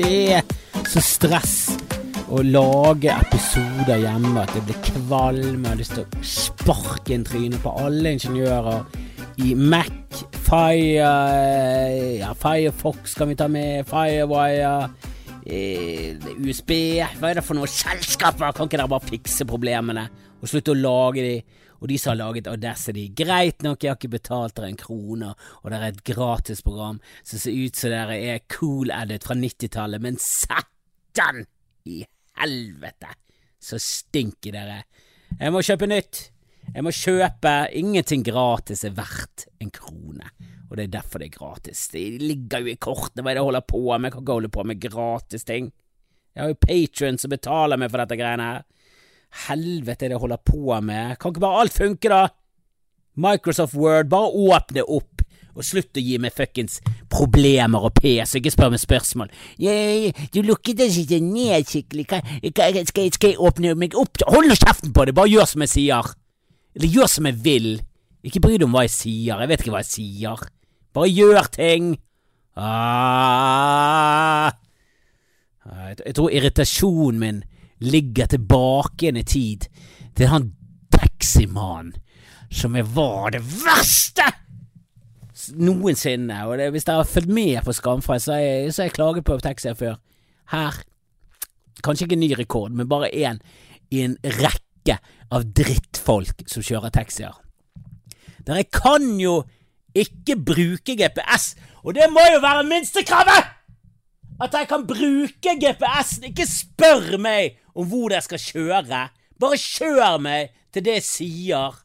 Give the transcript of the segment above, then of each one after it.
Det er så stress å lage episoder hjemme at jeg blir kvalm. Jeg har lyst til å sparke en trynet på alle ingeniører i Mac, Fire, ja, Firefox kan vi ta med, Firewire, eh, USB Hva er det for noen selskaper? Kan ikke dere bare fikse problemene og slutte å lage de? Og de som har laget Audacity, greit nok, jeg har ikke betalt dere en krone, og det er et gratisprogram som ser ut som dere er cool edit fra 90-tallet, men satan i helvete, så stinker dere. Jeg må kjøpe nytt. Jeg må kjøpe. Ingenting gratis er verdt en krone. Og det er derfor det er gratis. Det ligger jo i kortene hva jeg holder på med. Jeg kan ikke holde på med gratis ting. Jeg har jo patrion som betaler meg for dette greiene her. Helvete er det jeg holder på med. Kan ikke bare alt funke, da? Microsoft Word, bare åpne opp. Og slutt å gi meg fuckings problemer og pes, ikke spør meg spørsmål. Jeg, du lukket deg ikke ned skikkelig, skal, skal, skal jeg åpne meg opp? Hold nå kjeften på det, bare gjør som jeg sier. Eller gjør som jeg vil. Ikke bry deg om hva jeg sier, jeg vet ikke hva jeg sier. Bare gjør ting. Ah. Jeg, jeg tror irritasjonen min ligger tilbake igjen i tid til han taximannen som jeg var det verste noensinne. Og det, hvis dere har fulgt med på Skamfrelst, så har jeg klaget på taxier før. Her kanskje ikke en ny rekord, men bare én i en rekke av drittfolk som kjører taxier. Dere kan jo ikke bruke GPS, og det må jo være minstekravet! At jeg kan bruke GPS-en, ikke spør meg om hvor dere skal kjøre. Bare kjør meg til det jeg sier.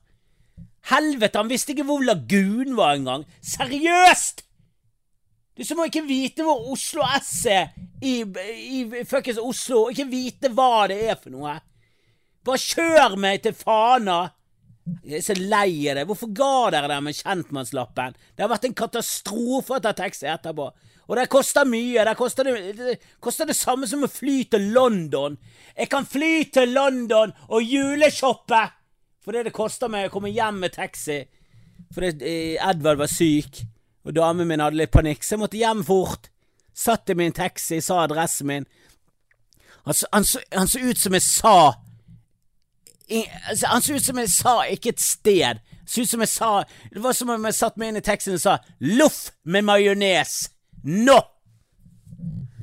Helvete, han visste ikke hvor Lagunen var engang. Seriøst! Du som må ikke vite hvor Oslo S er i, i fuckings Oslo, ikke vite hva det er for noe. Bare kjør meg til Fana. Jeg er så lei av det. Hvorfor ga dere det med kjentmannslappen? Det har vært en katastrofe å ta taxi etterpå. Og det koster mye. Det koster det, det koster det samme som å fly til London. Jeg kan fly til London og juleshoppe fordi det koster meg å komme hjem med taxi. Fordi eh, Edvard var syk, og damen min hadde litt panikk, så jeg måtte hjem fort. Satt i min taxi, sa adressen min. Han, han, han så ut som jeg sa Altså, han så ut som jeg sa ikke et sted. Så ut som jeg sa Det var som om jeg satt meg inn i teksten og sa 'loff med majones'. Nå!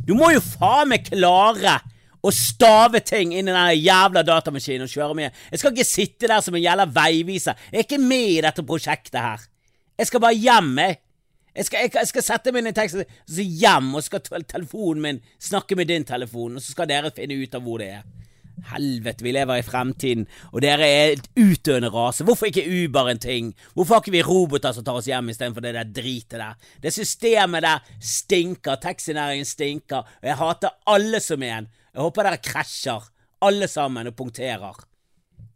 Du må jo faen meg klare å stave ting inn i den jævla datamaskinen og kjøre med. Jeg skal ikke sitte der som en jævla veiviser. Jeg er ikke med i dette prosjektet her. Jeg skal bare hjem, jeg. Jeg skal, jeg, jeg skal sette meg inn i teksten og så hjem, og så skal telefonen min snakke med din telefon, og så skal dere finne ut av hvor det er. Helvete, vi lever i fremtiden, og dere er et utdøende rase. Hvorfor ikke Uber en ting? Hvorfor har ikke vi roboter som tar oss hjem istedenfor det der dritet der? Det systemet der stinker, taxinæringen stinker, og jeg hater alle som en. Jeg håper dere krasjer, alle sammen, og punkterer.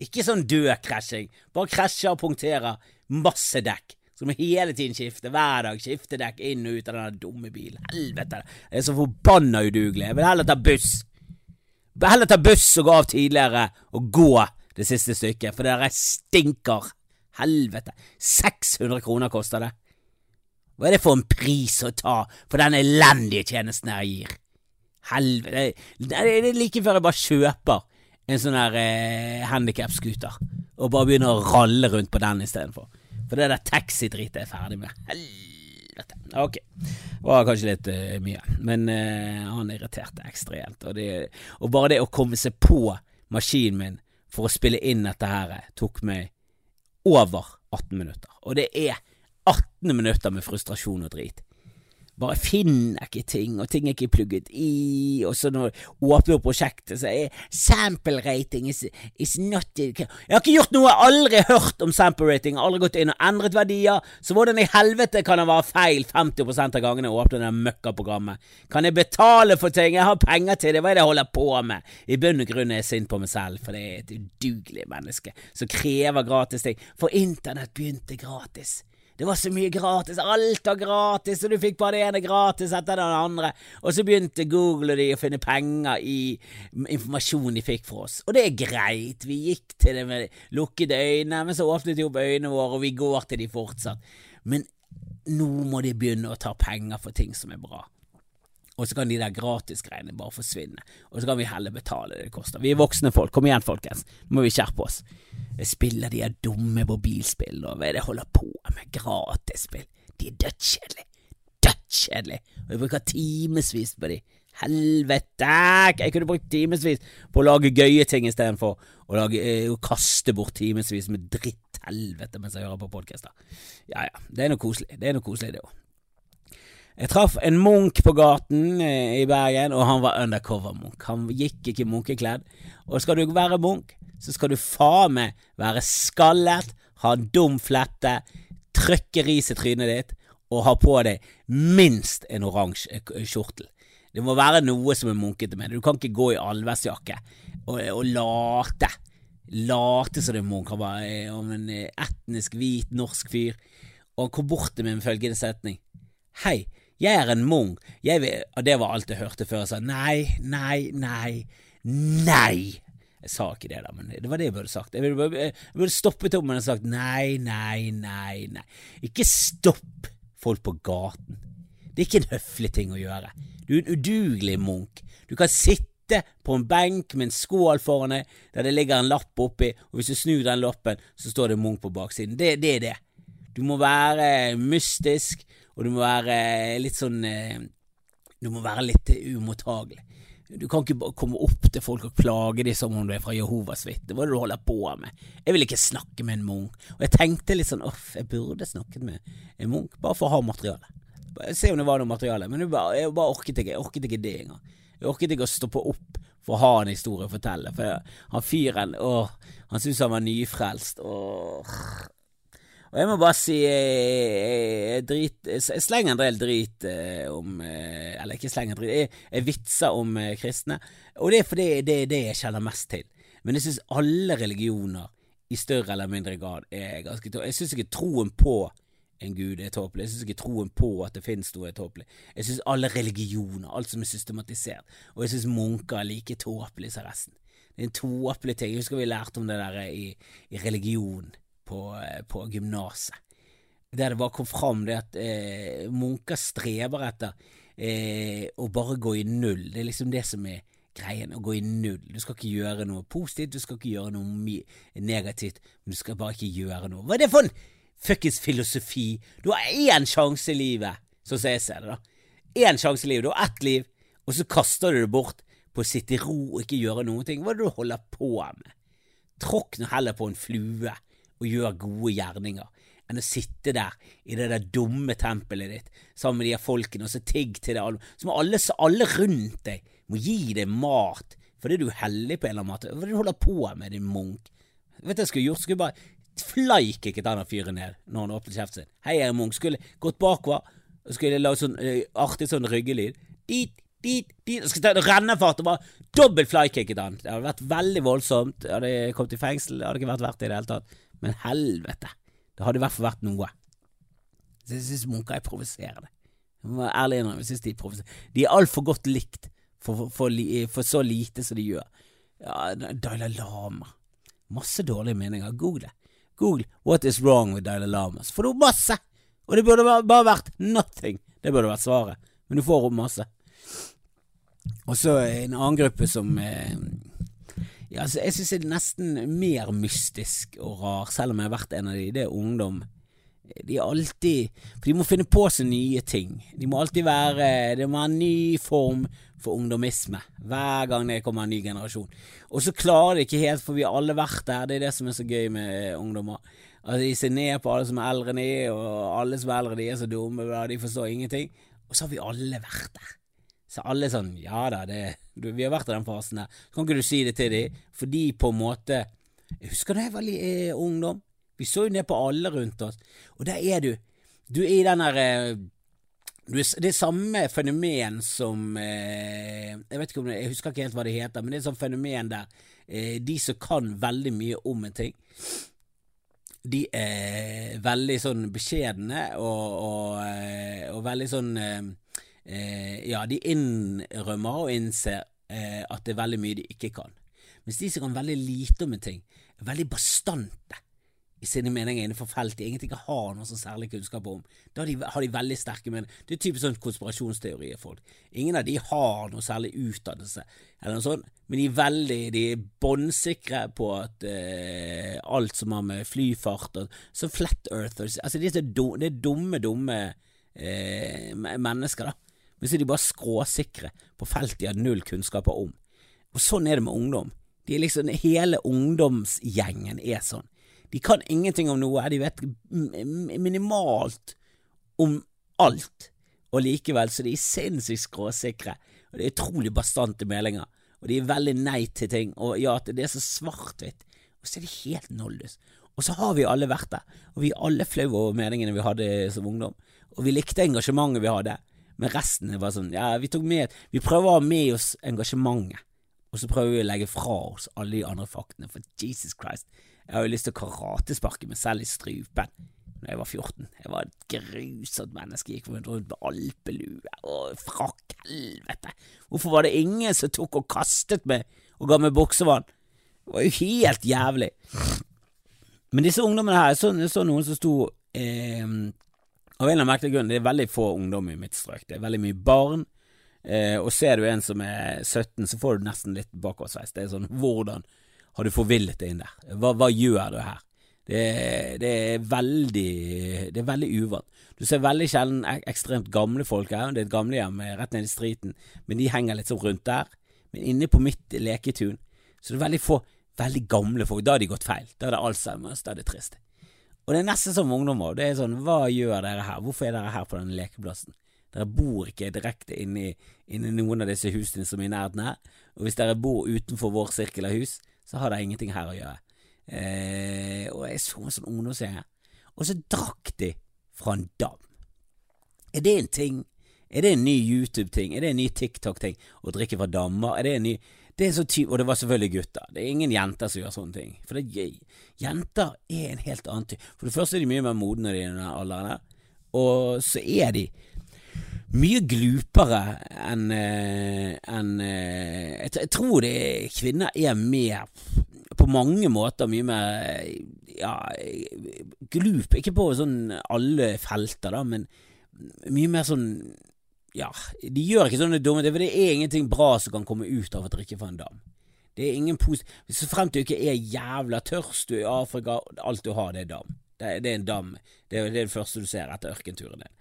Ikke sånn død krasjing, bare krasjer og punkterer. Masse dekk. Så må hele tiden skifte, hver dag. Skifte dekk inn og ut av den dumme bilen. Helvete, jeg er så forbanna udugelig. Jeg vil heller ta buss. Heller ta buss og gå av tidligere og gå det siste stykket, for det der stinker. Helvete. 600 kroner koster det. Hva er det for en pris å ta for den elendige tjenesten jeg gir? Helvete. Det er like før jeg bare kjøper en sånn her eh, handikapscooter og bare begynner å ralle rundt på den istedenfor. For det der taxidritet er jeg ferdig med. Helvete dette. Ok, var kanskje litt uh, mye, men uh, han irriterte ekstremt. Og, og bare det å komme seg på maskinen min for å spille inn dette her, tok meg over 18 minutter. Og det er 18 minutter med frustrasjon og drit bare finner ikke ting, og ting er ikke plugget i, og så når du åpner prosjektet, så er sample rating is, is not Jeg har ikke gjort noe, aldri hørt om sample rating, aldri gått inn og endret verdier, så hvordan i helvete kan det være feil 50% av gangene jeg åpner det møkkaprogrammet? Kan jeg betale for ting? Jeg har penger til det, hva er det jeg holder på med? I bunn og grunn er jeg sint på meg selv, for det er et udugelig menneske som krever gratis ting, for internett begynte gratis. Det var så mye gratis, alt var gratis, og du fikk bare det ene gratis etter det andre. Og så begynte Google og de å finne penger i informasjonen de fikk for oss. Og det er greit, vi gikk til det med lukkede øyne, men så åpnet de opp øynene våre, og vi går til de fortsatt. Men nå må de begynne å ta penger for ting som er bra. Og så kan de der gratisgreiene bare forsvinne. Og så kan vi heller betale det det koster. Vi er voksne folk. Kom igjen, folkens. Nå må vi skjerpe oss. Jeg spiller de her dumme mobilspill, og hva er det jeg holder på med? Gratisspill. De er dødskjedelige. Dødskjedelige. Og jeg bruker timevis på de. Helvete! Jeg kunne brukt timevis på å lage gøye ting istedenfor å, lage, å kaste bort timevis med dritthelvete mens jeg hører på podkaster. Ja ja, det er noe koselig. Det er noe koselig, det òg. Jeg traff en munk på gaten eh, i Bergen, og han var undercover-munk. Han gikk ikke munkekledd. Og skal du være munk, så skal du faen meg være skallet, ha dum flette, trykke ris i trynet ditt og ha på deg minst en oransje kjortel. Det må være noe som er munkete med det. Du kan ikke gå i allværsjakke og, og late. Late som det er munk. Han var eh, en eh, etnisk hvit norsk fyr, og han kom bort til meg med følgende setning. Hei, jeg er en. Jeg vil Og det var alt jeg hørte før jeg sa nei, nei, nei, nei. Jeg sa ikke det, da, men det var det jeg burde sagt. Jeg burde, jeg burde stoppet opp og sagt nei, nei, nei, nei. Ikke stopp folk på gaten. Det er ikke en høflig ting å gjøre. Du er en udugelig munk. Du kan sitte på en benk med en skål foran deg der det ligger en lapp oppi, og hvis du snur den lappen, så står det Munch på baksiden. Det, det er det. Du må være mystisk, og du må være litt sånn eh, Du må være litt umottagelig. Du kan ikke bare komme opp til folk og plage dem som om du er fra Jehovas vitne. Hva er det du holder på med? Jeg vil ikke snakke med en munk. Og jeg tenkte litt sånn uff, jeg burde snakket med en munk, bare for å ha materiale. Se om det var noe materiale, men jeg bare, jeg bare orket ikke. Jeg orket ikke det engang. Jeg orket ikke å stoppe opp for å ha en historie å fortelle. For han fyren, åh, han syntes han var nyfrelst. Åh. Og jeg må bare si jeg, drit, jeg slenger en del drit eh, om eh, Eller ikke slenger drit, jeg, jeg vitser om eh, kristne. Og det er fordi det er det jeg kjenner mest til. Men jeg syns alle religioner i større eller mindre grad er ganske Jeg syns ikke troen på en gud er tåpelig. Jeg syns ikke troen på at det finnes noe, er tåpelig. Jeg syns alle religioner, alt som er systematisert, og jeg syns munker er like tåpelige som resten. Det er en tåpelig ting. Jeg husker vi lærte om det der i, i religion på, på gymnaset. Der det bare kom fram det at eh, munker streber etter eh, å bare gå i null. Det er liksom det som er greien, å gå i null. Du skal ikke gjøre noe positivt, du skal ikke gjøre noe negativt, men du skal bare ikke gjøre noe. Hva er det for en fuckings filosofi. Du har én sjanse i livet, sånn som jeg ser det, da. Én sjanse i livet. Du har ett liv, og så kaster du det bort på å sitte i ro og ikke gjøre noen ting. Hva er det du holder på med? Tråkk nå heller på en flue og gjør gode gjerninger enn å sitte der i det der dumme tempelet ditt sammen med de her folkene og så tigg til alle. Så må alle, alle rundt deg må gi deg mat fordi du er hellig på en eller annen måte. Hva er det du holder på med, din munk? Vet du hva jeg skulle gjort? Skulle bare flykicket denne fyren ned når han åpnet kjeften sin. Hei, jeg er Munch. Skulle gått bakover og skulle lagd sånn uh, artig sånn ryggelyd. Dit, dit, dit. Skulle ta rennefart og bare dobbelt flykicket han. Det hadde vært veldig voldsomt. Jeg hadde kommet i fengsel. Det hadde ikke vært verdt det i det hele tatt. Men helvete. Det hadde i hvert fall vært noe. Så jeg synes munker er provoserende. Ærlig innrømme, jeg synes de er provoserende. De er altfor godt likt for, for, for, for, så lite som de gjør. Ja, Dalai Lama. Masse dårlige meninger. Google. Google 'What is wrong with Dalai Lamas'. Får du har masse! Og det burde bare vært 'nothing'. Det burde vært svaret. Men du får opp masse. Og så en annen gruppe som eh, ja, altså, Jeg synes det er nesten mer mystisk og rar, selv om jeg har vært en av de. Det er ungdom. De er alltid For de må finne på seg nye ting. De må alltid være Det må være en ny form for ungdommisme hver gang det kommer en ny generasjon. Og så klarer de ikke helt, for vi har alle vært der. Det er det som er så gøy med ungdommer. Altså, de ser ned på alle som er eldre enn de, og alle som er eldre de er så dumme, de forstår ingenting. Og så har vi alle vært der. Så alle sånn Ja da, det, vi har vært i den fasen der. Kan ikke du si det til dem, for de på en måte Jeg husker da jeg var eh, ungdom. Vi så jo ned på alle rundt oss, og der er du. Du er i den der eh, det er samme fenomen som eh, Jeg vet ikke om det, jeg husker ikke helt hva det heter, men det er et sånt fenomen der eh, de som kan veldig mye om en ting, de er veldig sånn beskjedne og, og, eh, og veldig sånn eh, Ja, de innrømmer og innser eh, at det er veldig mye de ikke kan. Mens de som kan veldig lite om en ting, er veldig bastante i sine meninger innenfor feltet egentlig ikke har noe så særlig kunnskap om. Da har de, har de veldig sterke meninger. Det er typisk sånn konspirasjonsteorier folk. Ingen av de har noe særlig utdannelse, eller noe sånt, men de er veldig de er båndsikre på at eh, alt som har med flyfart og Så flat earthers Altså, de er, dumme, det er dumme, dumme eh, mennesker, da. Men så er de bare skråsikre på felt de har null kunnskaper om. Og sånn er det med ungdom. De er liksom, Hele ungdomsgjengen er sånn. De kan ingenting om noe, de vet minimalt om alt, og likevel så de er sinnssykt skråsikre, og det er utrolig bastante meldinger, og de er veldig nei til ting, og ja, det er så svart-hvitt, og så er det helt noldus. Og så har vi alle vært der, og vi er alle flaue over meningene vi hadde som ungdom, og vi likte engasjementet vi hadde, men resten er bare sånn, ja, vi tok med, vi prøver å ha med oss engasjementet, og så prøver vi å legge fra oss alle de andre faktene, for Jesus Christ, jeg har jo lyst til å karatesparke meg selv i strupen da jeg var 14. Jeg var et grusomt menneske, gikk rundt med alpelue og frakk, helvete. Hvorfor var det ingen som tok og kastet meg og ga meg buksevann? Det var jo helt jævlig. Men disse ungdommene her, jeg så, jeg så noen som sto eh, Av en merkelig grunn, det er veldig få ungdom i mitt strøk. Det er veldig mye barn. Eh, og ser du en som er 17, så får du nesten litt bakoversveis. Det er sånn hvordan har du forvillet deg inn der? Hva, hva gjør du her? Det, det, er veldig Det er veldig uvant. Du ser veldig sjelden ekstremt gamle folk her. Det er et gamlehjem rett nede i streeten, men de henger litt sånn rundt der. Men inne på mitt leketun så det er veldig få veldig gamle folk. Da har de gått feil. Da er det Alzheimers. Da er det trist. Og det er nesten som ungdommer. Det er sånn, hva gjør dere her? Hvorfor er dere her på denne lekeplassen? Dere bor ikke direkte inni, inni noen av disse husene som er i nærheten her. Og hvis dere bor utenfor vår sirkel av hus, så har dere ingenting her å gjøre. Eh, og jeg så en sånn ungdomsgjeng og så drakk de fra en dam. Er det en ting? Er det en ny YouTube-ting? Er det en ny TikTok-ting å drikke fra dammer? Er det en ny det er så ty Og det var selvfølgelig gutter. Det er ingen jenter som gjør sånne ting. For det, jenter er en helt annen type. For det første er de mye mer modne i denne alderen, og så er de mye glupere enn en, eh, jeg, jeg, tror det kvinner er mer På mange måter mye mer ja, glup. Ikke på sånn alle felter, da, men mye mer sånn Ja, de gjør ikke sånne dumme ting, for det er ingenting bra som kan komme ut av å drikke fra en dam. Det er ingen pos... Så fremt du ikke er jævla tørst, du er i Afrika, alt du har, det er dam. Det, det er en dam. Det er, det er det første du ser etter ørkenturen din.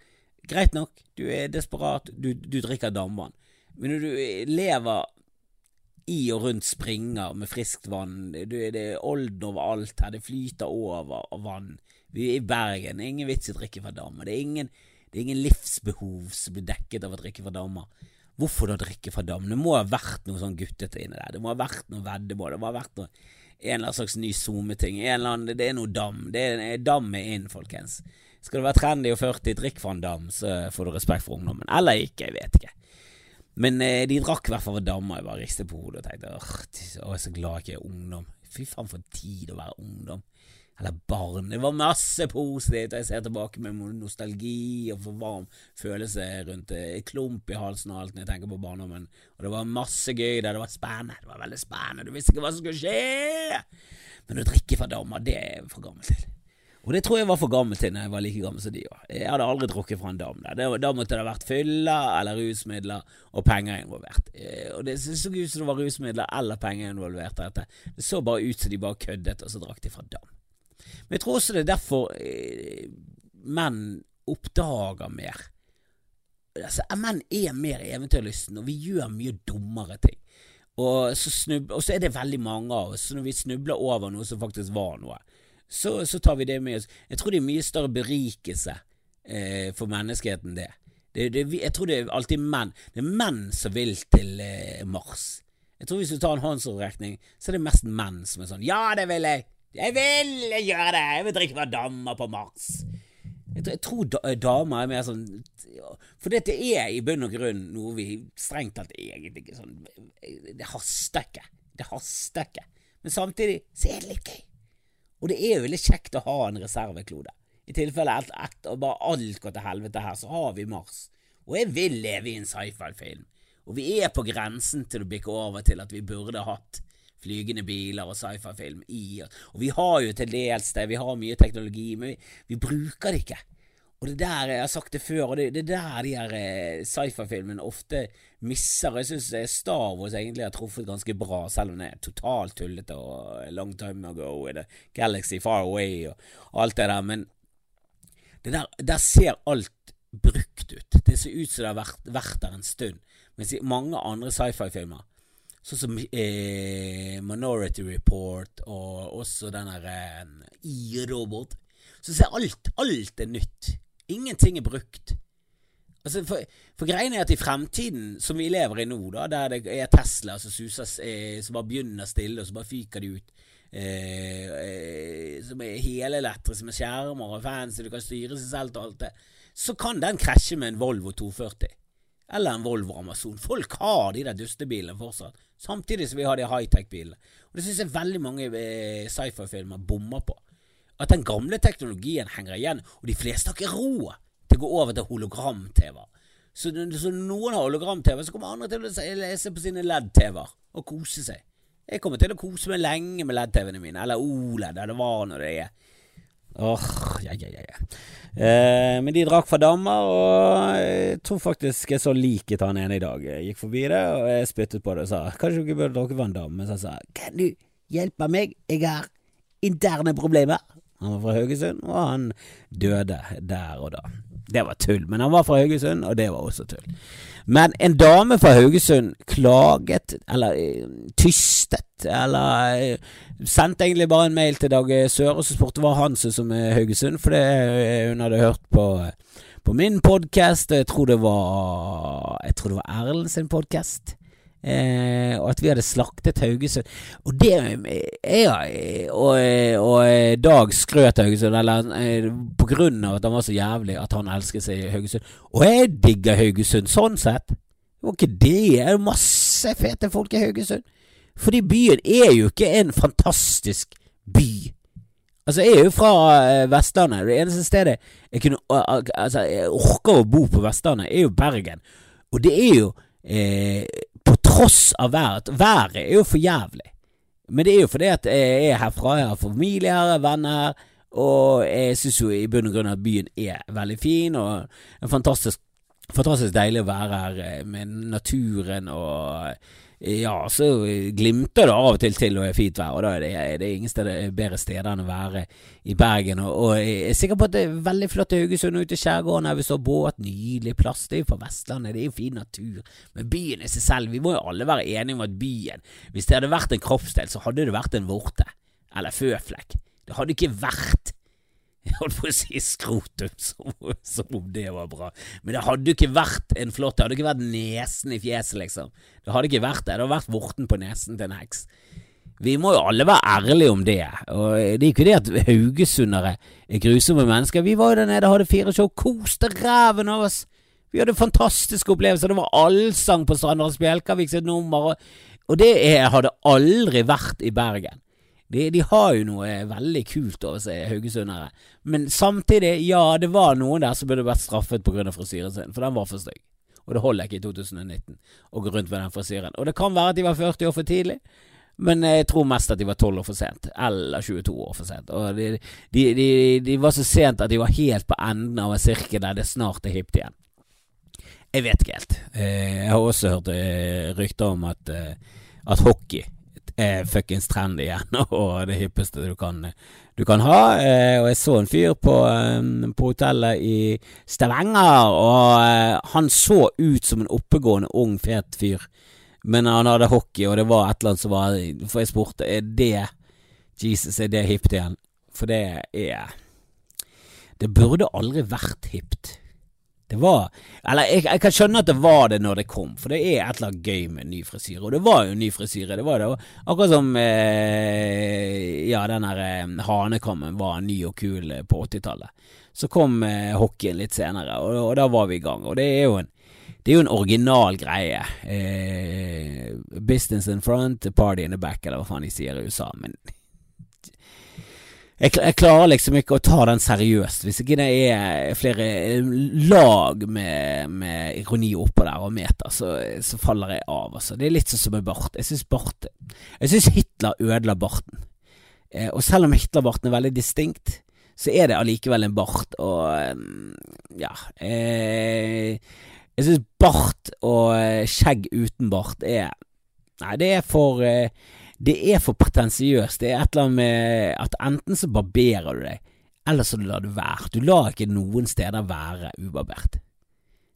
Greit nok, du er desperat, du, du drikker damvann. Men når du lever i og rundt springer med friskt vann, du, det er olden overalt her, det flyter over vann. Vi er i Bergen, det er ingen vits i å drikke fra dam. Det er ingen, det er ingen livsbehov som blir dekket av å drikke fra dammer. Hvorfor da drikke fra dam? Det må ha vært noe sånn guttete inni der. Det må ha vært noe veddemål. Det må ha vært noe, en eller annen slags ny SoMe-ting. Det er noe dam. Det er, dam er inn, folkens. Skal du være trendy og 40, drikk fra en dam, så får du respekt for ungdommen. Eller ikke, jeg vet ikke. Men eh, de drakk i hvert fall damer. Jeg bare ristet på hodet og tenkte åh, jeg er så glad jeg ikke er ungdom. Fy faen for tid å være ungdom. Eller barn. Det var masse positivt. og Jeg ser tilbake med nostalgi og for varm følelse rundt det. Eh, klump i halsen og alt når jeg tenker på barndommen. Og det var masse gøy der. Det var spennende. Det var veldig spennende. Du visste ikke hva som skulle skje. Men å drikke fra damer, det er for gammel til. Og det tror jeg var for gammel til når jeg var like gammel som de var. Jeg hadde aldri drukket fra en dam. Det, da måtte det ha vært fylla eller rusmidler og penger involvert. Eh, og det så ut som det var rusmidler eller penger involvert. Dette. Det så bare ut som de bare køddet, og så drakk de fra dam. Men jeg tror også det er derfor eh, menn oppdager mer. Altså, menn er mer eventyrlysten, og vi gjør mye dummere ting. Og så, snub, og så er det veldig mange av oss, så når vi snubler over noe som faktisk var noe, så, så, tar vi det med oss. Jeg tror det er mye større berikelse eh, for menneskeheten, det. Det, det. Jeg tror det er alltid menn. Det er menn som vil til eh, Mars. Jeg tror Hvis du tar en håndsopprekning, så er det mest menn som er sånn Ja, det vil jeg! Jeg vil gjøre det! Jeg vil drikke fra damer på Mars. Jeg tror, jeg eh, damer er mer sånn For dette er i bunn og grunn noe vi strengt tatt egentlig ikke sånn Det haster ikke. Det haster ikke. Men samtidig så er det litt gøy. Og det er jo veldig kjekt å ha en reserveklode. I tilfelle et, et, og bare alt går til helvete her, så har vi Mars. Og jeg vil leve i en sci-fi-film. Og vi er på grensen til å bikke over til at vi burde hatt flygende biler og sci-fi-film i Og vi har jo til dels det, vi har mye teknologi, men vi, vi bruker det ikke. Og det der, jeg har sagt det før, og det, det der de her eh, sci-fi-filmene ofte misser. Jeg syns Star Wars egentlig har truffet ganske bra, selv om det er totalt tullete og long time ago the galaxy far away og, og alt det der, men det der, der ser alt brukt ut. Det ser ut som det har vært, vært der en stund. Mens i mange andre sci-fi-filmer, sånn som eh, Minority Report og også den derre eh, E-robot. så ser alt, alt er nytt. Ingenting er brukt. Altså, for, for greien er at i fremtiden, som vi lever i nå, da, der det er Tesla som suser, eh, som bare begynner stille, og så bare fyker de ut eh, eh, Som er helelektriske med skjermer og fancy, du kan styre seg selv og alt det, så kan den krasje med en Volvo 240. Eller en Volvo Amazon. Folk har de der dustebilene fortsatt, samtidig som vi har de high-tech-bilene. Og Det syns jeg veldig mange eh, sci-fi-filmer bommer på. At den gamle teknologien henger igjen, og de fleste har ikke råd til å gå over til hologram-TV. Så, så noen har hologram-TV, så kommer andre til å lese på sine LED-TV-er og kose seg. Jeg kommer til å kose meg lenge med LED-TV-ene mine, eller OLED, eller hva nå det er. Åh, ja, ja, ja, ja. Eh, men de drakk fra dammer, og jeg tror faktisk jeg så liket han ene i dag. Jeg gikk forbi det, og jeg spyttet på det og sa kanskje ikke burde drukke vann, dame. Men så sa kan du hjelpe meg, jeg har interne problemer. Han var fra Haugesund, og han døde der og da. Det var tull, men han var fra Haugesund, og det var også tull. Men en dame fra Haugesund klaget, eller eh, tystet, eller eh, sendte egentlig bare en mail til Dag Søre og så spurte hva han syntes om eh, Haugesund, for det hun hadde hørt på, på min podkast. Jeg tror det var Jeg tror var Erlend sin podkast. Eh, og at vi hadde slaktet Haugesund. Og det ja, og, og Dag skrøt Haugesund, eller eh, på grunn av at han var så jævlig at han elsket seg i Haugesund. Og jeg digger Haugesund sånn sett. Det var ikke det. Det er masse fete folk i Haugesund. Fordi byen er jo ikke en fantastisk by. Altså, jeg er jo fra uh, Vestlandet. Det eneste stedet jeg kunne uh, Altså, jeg orker å bo på Vestlandet, er jo Bergen. Og det er jo eh, tross av været. Været er jo for jævlig. Men det er jo fordi at jeg er herfra, jeg har familie her, venner her, og jeg syns jo i bunn og grunn at byen er veldig fin, og en fantastisk, fantastisk deilig å være her eh, med naturen og ja, så glimter det av og til til og er fint vær, og da er det, det er ingen steder, bedre steder enn å være i Bergen. Og, og, jeg er sikker på at det er veldig flott i Haugesund og ute i skjærgården her vi står båt, nydelig plass. Det er jo på Vestlandet, det er jo fin natur. Men byen i seg selv, vi må jo alle være enige om at byen, hvis det hadde vært en kroppsdel, så hadde det vært en vorte. Eller føflekk. Det hadde ikke vært jeg holdt på å si skrotum, som, om det var bra. Men det hadde jo ikke vært en flott Det hadde ikke vært nesen i fjeset, liksom. Det hadde ikke vært det. Det hadde vært vorten på nesen til en heks. Vi må jo alle være ærlige om det. Og Det er ikke det at haugesundere er grusomme mennesker. Vi var jo der nede, og hadde fire show, koste ræven av oss. Vi hadde fantastiske opplevelser. Det var allsang på Strandars Bjelkavik sitt nummer. Og, og det er, hadde aldri vært i Bergen. De, de, har jo noe veldig kult over seg, haugesundere. Men samtidig, ja, det var noen der som burde vært straffet pga. frisyren sin, for den var for stygg. Og det holder ikke i 2019 å gå rundt med den frisyren. Og det kan være at de var 40 år for tidlig, men jeg tror mest at de var 12 år for sent. Eller 22 år for sent. Og de, de, de, var så sent at de var helt på enden av en sirkel der det snart er hipt igjen. Jeg vet ikke helt. Eh, jeg har også hørt eh, rykter om at, eh, at hockey er fuckings trendy igjen, og det hippeste du kan, du kan ha. Eh, og jeg så en fyr på, på hotellet i Stavanger, og uh, han så ut som en oppegående, ung, fet fyr. Men han hadde hockey, og det var et eller annet som var For jeg spurte er det Jesus, er det hipt igjen? For det er Det burde aldri vært hipt. Det var Eller jeg, jeg, kan skjønne at det var det når det kom, for det er et eller annet gøy med ny frisyre. Og det var jo ny frisyre. Det var det. Akkurat som eh, Ja, den der eh, hanekammen var ny og kul eh, på 80-tallet. Så kom eh, hockeyen litt senere, og, og, da var vi i gang. Og det er jo en det er jo en original greie. Eh, business in front, party in the back, eller hva faen de sier i USA. Men jeg, jeg, klarer liksom ikke å ta den seriøst, hvis ikke det er flere lag med, med ironi oppå der og meter, så, så, faller jeg av. Altså. Det er litt sånn som med bart. Jeg syns bart Jeg syns Hitler ødela barten. Eh, og selv om Hitler-barten er veldig distinkt, så er det allikevel en bart, og ja eh, Jeg syns bart og eh, skjegg uten bart er Nei, det er for eh, det er for pretensiøst. Det er et eller annet med at enten så barberer du deg, eller så lar du være. Du lar ikke noen steder være ubarbert.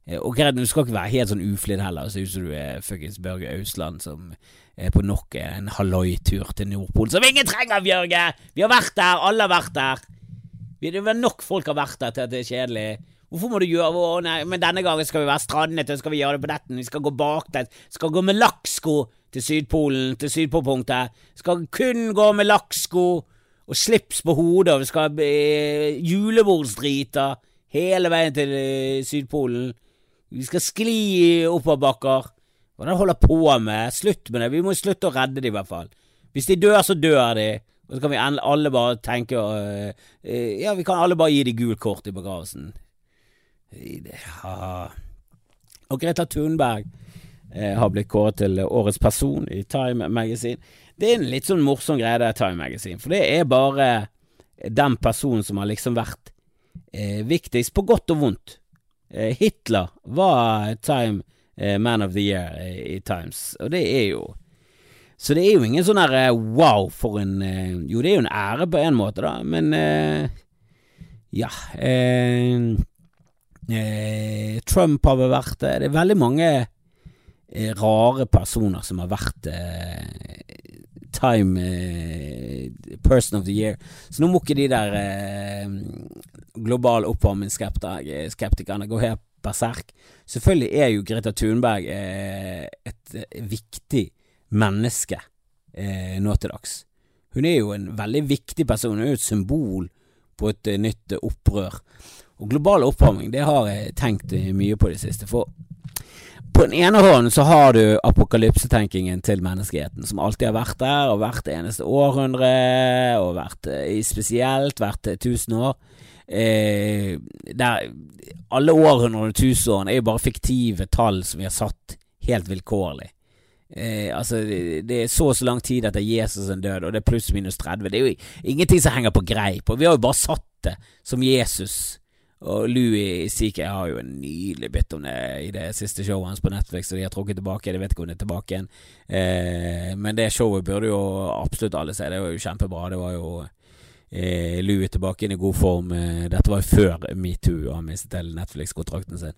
Eh, og greit, du skal ikke være helt sånn uflidd heller, se ut som du er fuckings Børge Ausland som er på nok en halloi-tur til Nordpolen, som ingen trenger, Bjørge! Vi har vært der, alle har vært der. Det er nok folk har vært der til at det er kjedelig. Hvorfor må du gjøre Å nei, men denne gangen skal vi være strandete, skal vi gjøre det på detten, vi skal gå baklengs, skal gå med lakksko til Sydpolen, til Sydpolpunktet. Skal kun gå med lakksko og slips på hodet, og vi skal eh, julebordsdriter hele veien til eh, Sydpolen. Vi skal skli oppoverbakker. Hva er det de holder på med? Slutt med det. Vi må slutte å redde dem, i hvert fall. Hvis de dør, så dør de. Og så kan vi alle bare tenke uh, uh, Ja, vi kan alle bare gi dem gult kort i begravelsen. Ja. Og Greta Thunberg har blitt kåret til årets person i Time Magazine. Det er en litt sånn morsom greie, det Time Magazine. For det er bare den personen som har liksom vært eh, viktigst, på godt og vondt. Eh, Hitler var Time eh, Man of the Year i, i Times, og det er jo Så det er jo ingen sånn derre eh, wow for en eh, Jo, det er jo en ære på en måte, da, men ja. Eh, Trump har vel vært det. Det er veldig mange Eh, rare personer som har vært eh, Time eh, Person of the Year. Så nå må ikke de der eh, global oppvarmingsskeptikerne gå helt berserk. Selvfølgelig er jo Greta Thunberg eh, et eh, viktig menneske nå til dags. Hun er jo en veldig viktig person. Hun er jo et symbol på et nytt opprør. Og global oppvarming, det har jeg tenkt mye på i det siste. For på den ene hånden så har du apokalypsetenkingen til menneskeheten, som alltid har vært der, og hvert eneste århundre, og vært eh, spesielt hvert tusen år. Eh, der alle århundrene og tusenårene er jo bare fiktive tall som vi har satt helt vilkårlig. Eh, altså, det er så og så lang tid etter Jesus en død, og det er pluss minus 30. Det er jo ingenting som henger på greip, og vi har jo bare satt det som Jesus og Louis CK har jo en nydelig bit om det i det siste showet hans på Netflix, og de har trukket tilbake. Jeg vet ikke om det er tilbake igjen. Eh, men det showet burde jo absolutt alle se. Det var jo kjempebra. Det var jo eh, Louis tilbake inn i god form. Eh, dette var jo før metoo, han mistet hele Netflix-kontrakten sin.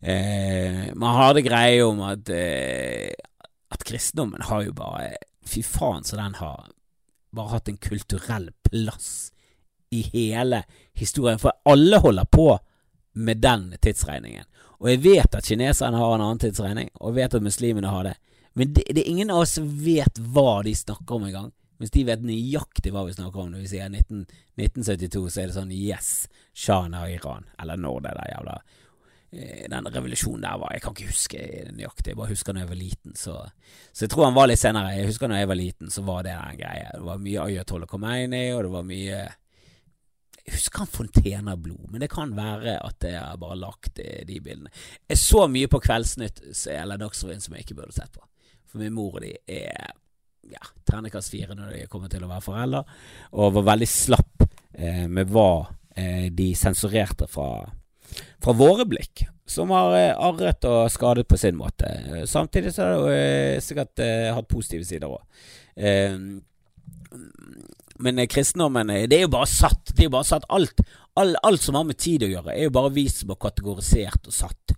Eh, man har det greie om at, eh, at kristendommen har jo bare Fy faen, så den har bare hatt en kulturell plass i hele historien, for alle holder på med den tidsregningen. Og jeg vet at kineserne har en annen tidsregning, og jeg vet at muslimene har det. Men det, det er ingen av oss som vet hva de snakker om engang. Hvis de vet nøyaktig hva vi snakker om når vi sier 19, 1972, så er det sånn yes, Shah og Iran, eller når det der jævla eh, den revolusjonen der var Jeg kan ikke huske nøyaktig, jeg bare husker når jeg var liten. Så, så jeg tror han var litt senere. Jeg husker når jeg var liten, så var det en greie. Det var mye Ayatollah Khomeini, og det var mye jeg husker han fontener blod, men det kan være at jeg har bare lagt de bildene. Jeg så mye på Kveldsnytt eller Dagsrevyen som jeg ikke burde sett på. For min mor og de er ja, terningkast fire når de kommer til å være foreldre, og var veldig slapp eh, med hva eh, de sensurerte fra, fra våre blikk, som har eh, arret og skadet på sin måte. Samtidig så har det eh, sikkert eh, hatt positive sider òg. Men eh, kristendommen eh, Det er jo bare satt. Det er jo bare satt alt, alt, alt som har med tid å gjøre, er jo bare vi som kategorisert og satt.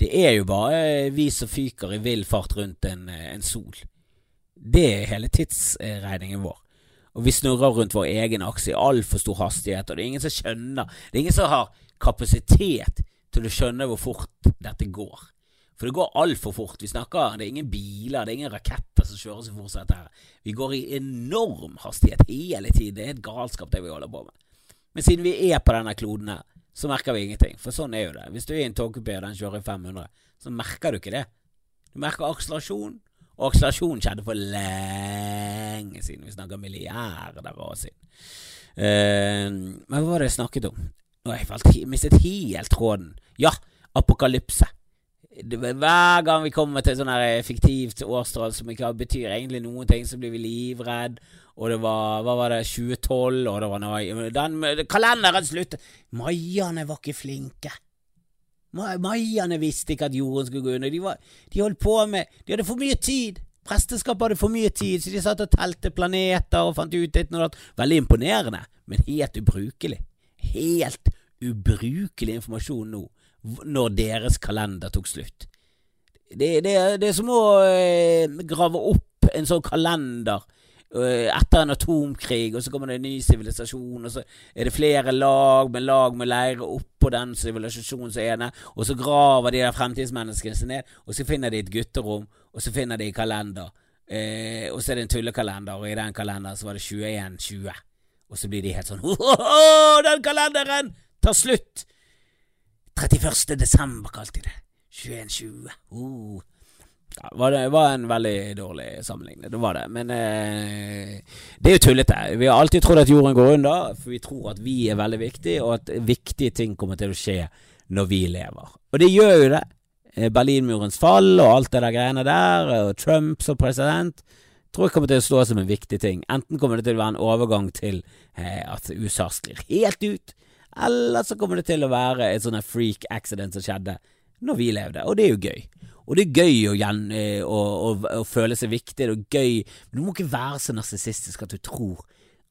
Det er jo bare eh, vi som fyker i vill fart rundt en, en sol. Det er hele tidsregningen vår. Og vi snurrer rundt vår egen akse i altfor stor hastighet, og det er ingen som skjønner Det er ingen som har kapasitet til å skjønne hvor fort dette går. For det går altfor fort. Vi snakker, Det er ingen biler, det er ingen raketter som kjører så fort som dette. her. Vi går i enorm hastighet hele tiden. Det er et galskap, det vi holder på med. Men siden vi er på denne kloden her, så merker vi ingenting. For sånn er jo det. Hvis du er i en togkupé og den kjører i 500, så merker du ikke det. Du merker akselerasjon, og akselerasjon skjedde for lenge siden. Vi snakker milliarder år siden. Uh, men hva var det jeg snakket om? Nå har jeg mistet helt tråden. Ja, apokalypse. Hver gang vi kommer til sånn her fiktivt årstall som ikke betyr egentlig noen ting, så blir vi livredd. Og det var Hva var det? 2012, og det var noe den, Kalenderen sluttet! Mayaene var ikke flinke. Mayaene visste ikke at jorden skulle gå under. De, var, de holdt på med De hadde for mye tid. Presteskapet hadde for mye tid, så de satt og telte planeter og fant ut ditt og datt. Veldig imponerende, men helt ubrukelig. Helt ubrukelig informasjon nå, når deres kalender tok slutt. Det, det, det er som å eh, grave opp en sånn kalender Eh, etter en atomkrig, og så kommer det en ny sivilisasjon, og så er det flere lag med lag med leire oppå den sivilisasjonen som er der, og så graver de der fremtidsmenneskene seg ned, og så finner de et gutterom, og så finner de kalender, eh, og så er det en tullekalender, og i den kalenderen så var det 2120, og så blir de helt sånn Ho-ho-ho, den kalenderen tar slutt! 31. desember kalte de det. 2120. Oh. Ja, det var en veldig dårlig sammenligning, det var det. Men eh, det er jo tullete. Vi har alltid trodd at jorden går under, for vi tror at vi er veldig viktige, og at viktige ting kommer til å skje når vi lever. Og det gjør jo det. Eh, Berlinmurens fall og alt det der greiene der, og Trump som president, tror jeg kommer til å stå som en viktig ting. Enten kommer det til å være en overgang til eh, at USA sklir helt ut, eller så kommer det til å være et sånn freak accident som skjedde når vi levde, og det er jo gøy. Og det er gøy å, eh, å, å, å, føle seg viktig, det er gøy, men du må ikke være så narsissistisk at du tror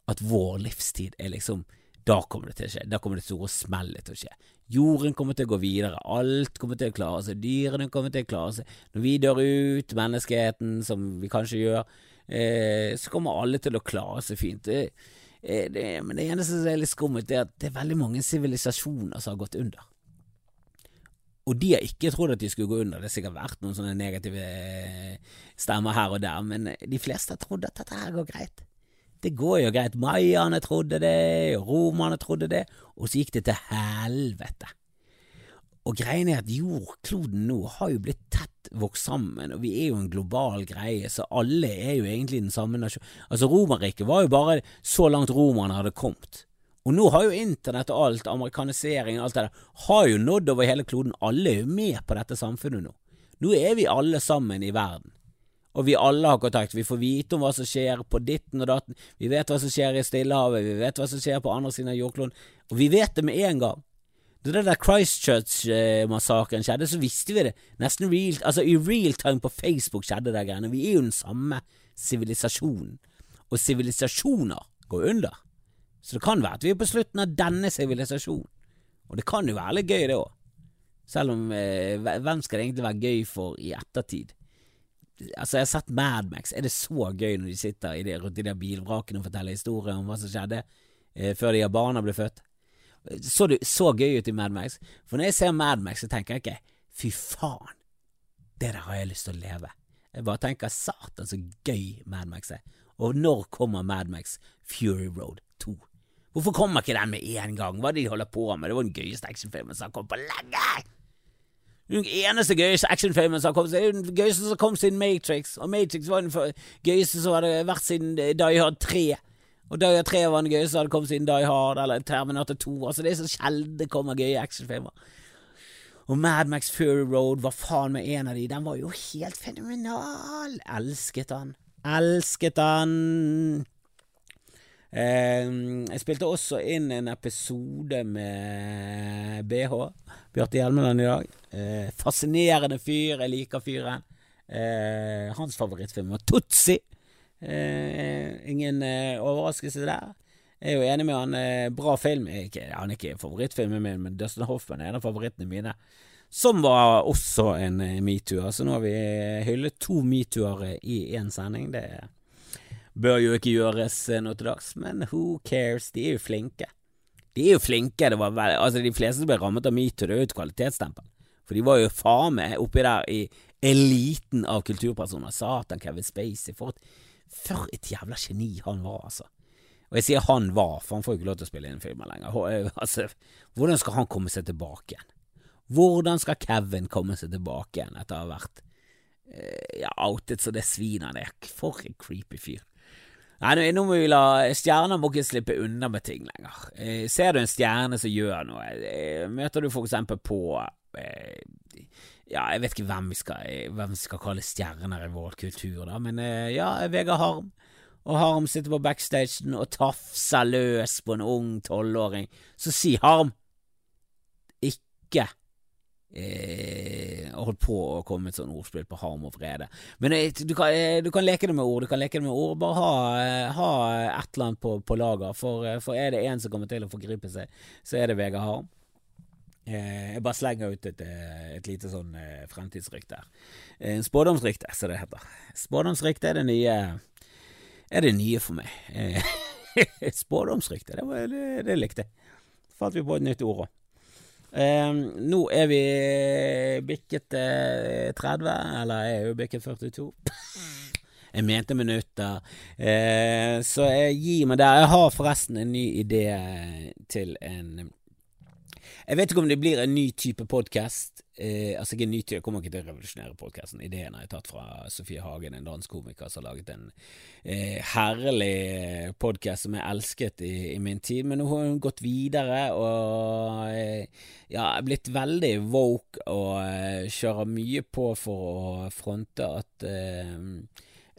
at vår livstid er liksom Da kommer det til å skje. Da kommer det store smellet til å skje. Jorden kommer til å gå videre. Alt kommer til å klare seg. Dyrene kommer til å klare seg. Når vi dør ut, menneskeheten, som vi kanskje gjør, eh, så kommer alle til å klare seg fint. Det, det, men det eneste som er litt skummelt, er at det er veldig mange sivilisasjoner som har gått under. Og de har ikke trodd at de skulle gå under. Det har sikkert vært noen sånne negative eh, stemmer her og der, men eh, de fleste har trodd at dette her går greit. Det går jo greit. Mayaene trodde det, romerne trodde det, og så gikk det til helvete. Og greien er at jordkloden nå har jo blitt tett vokst sammen, og vi er jo en global greie, så alle er jo egentlig den samme nasjonen. Altså, Romerriket var jo bare så langt romerne hadde kommet. Og nå har jo internett og alt, amerikanisering og alt det der, har jo nådd over hele kloden. Alle er jo med på dette samfunnet nå. Nå er vi alle sammen i verden. Og vi alle har kontakt. Vi får vite om hva som skjer på ditten og datten. Vi vet hva som skjer i Stillehavet, vi vet hva som skjer på andre siden av jordkloden. Og vi vet det med en gang. Da det der Christchurch-massakren skjedde, så visste vi det nesten real, altså i real time på Facebook skjedde det greiene. Vi er jo den samme sivilisasjonen. Og sivilisasjoner går under. Så det kan være at vi er på slutten av denne sivilisasjonen. Og det kan jo være litt gøy, det òg. Selv om eh, hvem skal det egentlig være gøy for i ettertid? Altså, jeg har sett Madmax. Er det så gøy når de sitter i det, rundt de der bilvrakene og forteller historier om hva som skjedde eh, før de har barna ble født? Så det så gøy ut i Mad Max? For når jeg ser Mad Max, så tenker jeg ikke fy faen, det der har jeg lyst til å leve. Jeg bare tenker satan så gøy Mad Max er. Og når kommer Mad Max Fury Road 2? Hvorfor kommer ikke den med en gang? Hva de holder på med? Det var den gøyeste actionfilmen som har kommet på lenge! Den eneste gøyeste actionfilmen som har kommet, er den gøyeste som kom siden Matrix. Og Matrix var den gøyeste som hadde vært siden Die Hard 3. Og Hard 3 var den gøyeste som hadde kommet siden Die Hard eller Terminator 2. Altså Det er så sjelden det kommer gøye actionfilmer. Og Mad Max Fury Road var faen meg en av de. Den var jo helt fenomenal. Elsket han. Elsket han. Eh, jeg spilte også inn en episode med BH, Bjarte Hjelmeland, i dag. Eh, fascinerende fyr. Jeg liker fyren. Eh, hans favorittfilm var Tutsi. Eh, ingen eh, overraskelse der. Jeg er jo enig med han. Eh, bra film. Ikke, han er ikke favorittfilmen min, men Dustin Hoffman er en av favorittene mine. Som var også en metoo. Altså nå har vi hyllet to metoo-ere i én sending. Det bør jo ikke gjøres nå til dags, men who cares, de er jo flinke. De er jo flinke, det var vel, altså de fleste som ble rammet av metoo, det er jo et kvalitetsstempel. For de var jo faen meg oppi der i eliten av kulturpersoner. Satan, Kevin Spacey, for et, for et jævla geni han var, altså. Og jeg sier han var, for han får jo ikke lov til å spille inn filmer lenger. Eh, altså, hvordan skal han komme seg tilbake igjen? Hvordan skal Kevin komme seg tilbake igjen etter å ha vært eh, ja, outet så det sviner han er? For en creepy fyr. Nei, nå må vi la Stjerner må ikke slippe unna med ting lenger. Eh, ser du en stjerne som gjør noe, møter du for eksempel på eh, Ja, jeg vet ikke hvem vi skal, hvem vi skal kalle stjerner i vår kultur, da, men ja, Vegard Harm. Og Harm sitter på backstagen og tafser løs på en ung tolvåring. Så si Harm ikke eh, holdt på å komme et sånt ordspill på harm og vrede. Men eh, du, kan, eh, du, kan, leke det med ord. Du kan leke det med ord. Bare ha, eh, ha et eller annet på, på lager. For, eh, for, er det en som kommer til å forgripe seg, så er det Vegard Harm. Eh, jeg bare slenger ut et, et lite sånn eh, fremtidsrykte her. Eh, spådomsrykte, som det heter. Spådomsrykte er det nye Er det nye for meg. Spådomsrykte, det, det, det likte jeg. Falt vi på et nytt ord òg. Eh, nå er vi bikket eh, 30, eller jeg er jo bikket 42. jeg mente minutter. Eh, så jeg gir meg der. Jeg har forresten en ny idé til en Jeg vet ikke om det blir en ny type podkast eh, altså ikke nyttig, Jeg kommer ikke til å revolusjonere podkasten. Ideen har jeg tatt fra Sofie Hagen, en dansk komiker som har laget en eh, herlig podkast som jeg elsket i, i, min tid. Men nå har hun gått videre og eh, ja, blitt veldig woke og eh, kjører mye på for å fronte at Eh,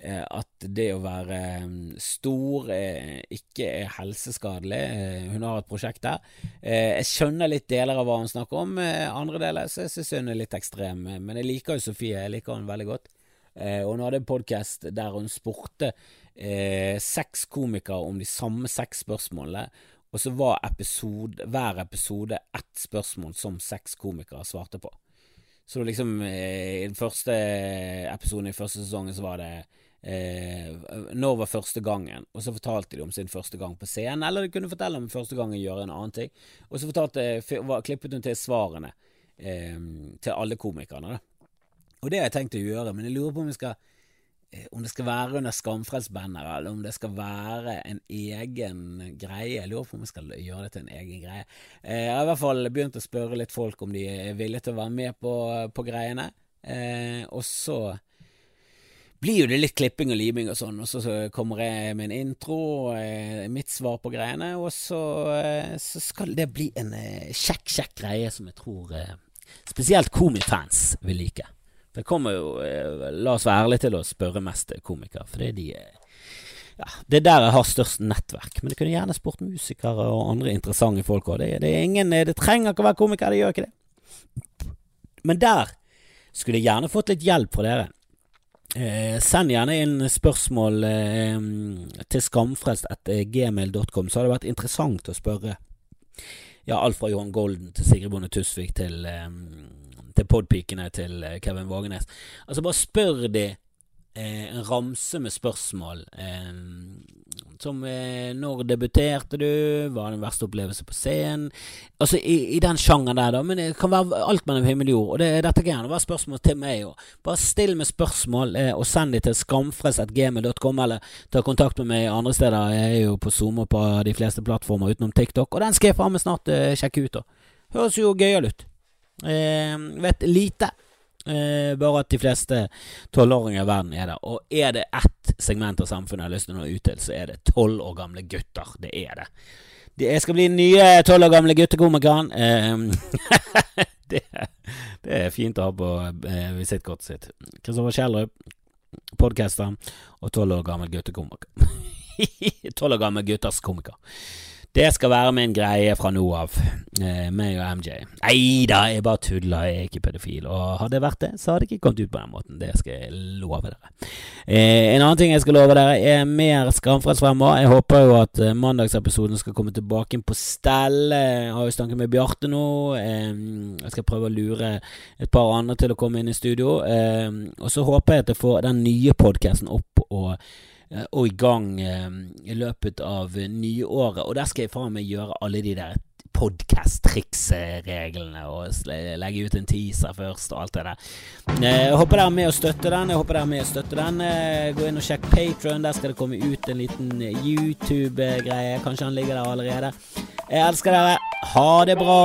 at det å være mm, stor eh, ikke er helseskadelig. Eh, hun har et prosjekt der. Jeg skjønner litt deler av hva hun snakker om, andre deler så syns hun er litt ekstrem. Men jeg liker jo Sofie, jeg liker hun veldig godt. Hun hadde en podkast der hun spurte seks komikere om de samme seks spørsmålene. Og så var episode, hver episode ett spørsmål som seks komikere svarte på. Så liksom i den første episoden i første sesongen så var det eh, når var første gangen, og så fortalte de om sin første gang på scenen, eller de kunne fortelle om første gangen gjøre en annen ting, og så fortalte, var, klippet hun til svarene eh, til alle komikerne. Da. Og det har jeg tenkt å gjøre, men jeg lurer på om, skal, eh, om det skal være under Skamfrelst-banner, eller om det skal være en egen greie. Jeg lurer på om vi skal gjøre det til en egen greie. Eh, jeg har i hvert fall begynt å spørre litt folk om de er villige til å være med på, på greiene, eh, og så blir jo det litt klipping og liming og sånn, og så, kommer jeg med en intro og eh, mitt svar på greiene, og så, eh, så skal det bli en eh, kjekk, kjekk greie som jeg tror spesielt komifans vil like. Det kommer jo, la oss være ærlige til å spørre mest komikere, for det er de ja, det er der jeg har størst nettverk. Men det kunne gjerne spurt musikere og andre interessante folk òg. Det, det, det, trenger ikke å være komiker, det gjør ikke det. Men der skulle jeg gjerne fått litt hjelp fra dere. Eh, send gjerne inn spørsmål eh, til skamfrelst.gmail.com, så hadde det vært interessant å spørre. Ja, alt fra Johan Golden til Sigrid Bonde Tusvik til, eh, til podpikene til eh, Kevin Vågenes. Altså, bare spør de eh, en ramse med spørsmål. Eh, som eh, når debuterte du? Hva er din verste opplevelse på scenen? Altså i, i, den sjangeren der, da. Men det kan være alt mellom himmel og jord. Og det, dette kan være spørsmål til meg òg. Bare still med spørsmål, eh, og send de til skamfres.gmil.com, eller ta kontakt med meg andre steder. Jeg er jo på Zoom og på de fleste plattformer utenom TikTok, og den skal jeg faen meg snart eh, sjekke ut. da Høres jo gøyal ut. Eh, vet lite Eh, bare at de fleste tolvåringer i verden er der. Og er det ett segment av samfunnet jeg har lyst til å nå ut til, så er det tolv år gamle gutter. Det er det. Jeg skal bli nye tolv år gamle guttekomikeren. Eh, det, det, er fint å ha på eh, visittkortet sitt. Kristoffer Kjellrup, podcaster, og tolv år gammel guttekomiker. Tolv år gammel gutters komiker. Det skal være min greie fra nå av, eh, meg og MJ. Nei da, jeg bare tuller, jeg er ikke pedofil. Og hadde jeg vært det, så hadde jeg ikke kommet ut på den måten. Det skal jeg love dere. Eh, en annen ting jeg skal love dere, er mer Skamfrelst fremover. Jeg håper jo at eh, mandagsepisoden skal komme tilbake inn på stell. Jeg har jo snakket med Bjarte nå. Jeg skal prøve å lure et par andre til å komme inn i studio. Og så håper jeg at jeg får den nye podkasten opp og og i gang eh, i løpet av nyåret. Og der skal jeg faen meg gjøre alle de der podkast-triksreglene og legge ut en teaser først og alt det der. Eh, jeg håper dere er med å støtte den. Jeg håper dere er med å støtte den. Gå inn og sjekk Patron. Der skal det komme ut en liten YouTube-greie. Kanskje han ligger der allerede. Jeg elsker dere. Ha det bra.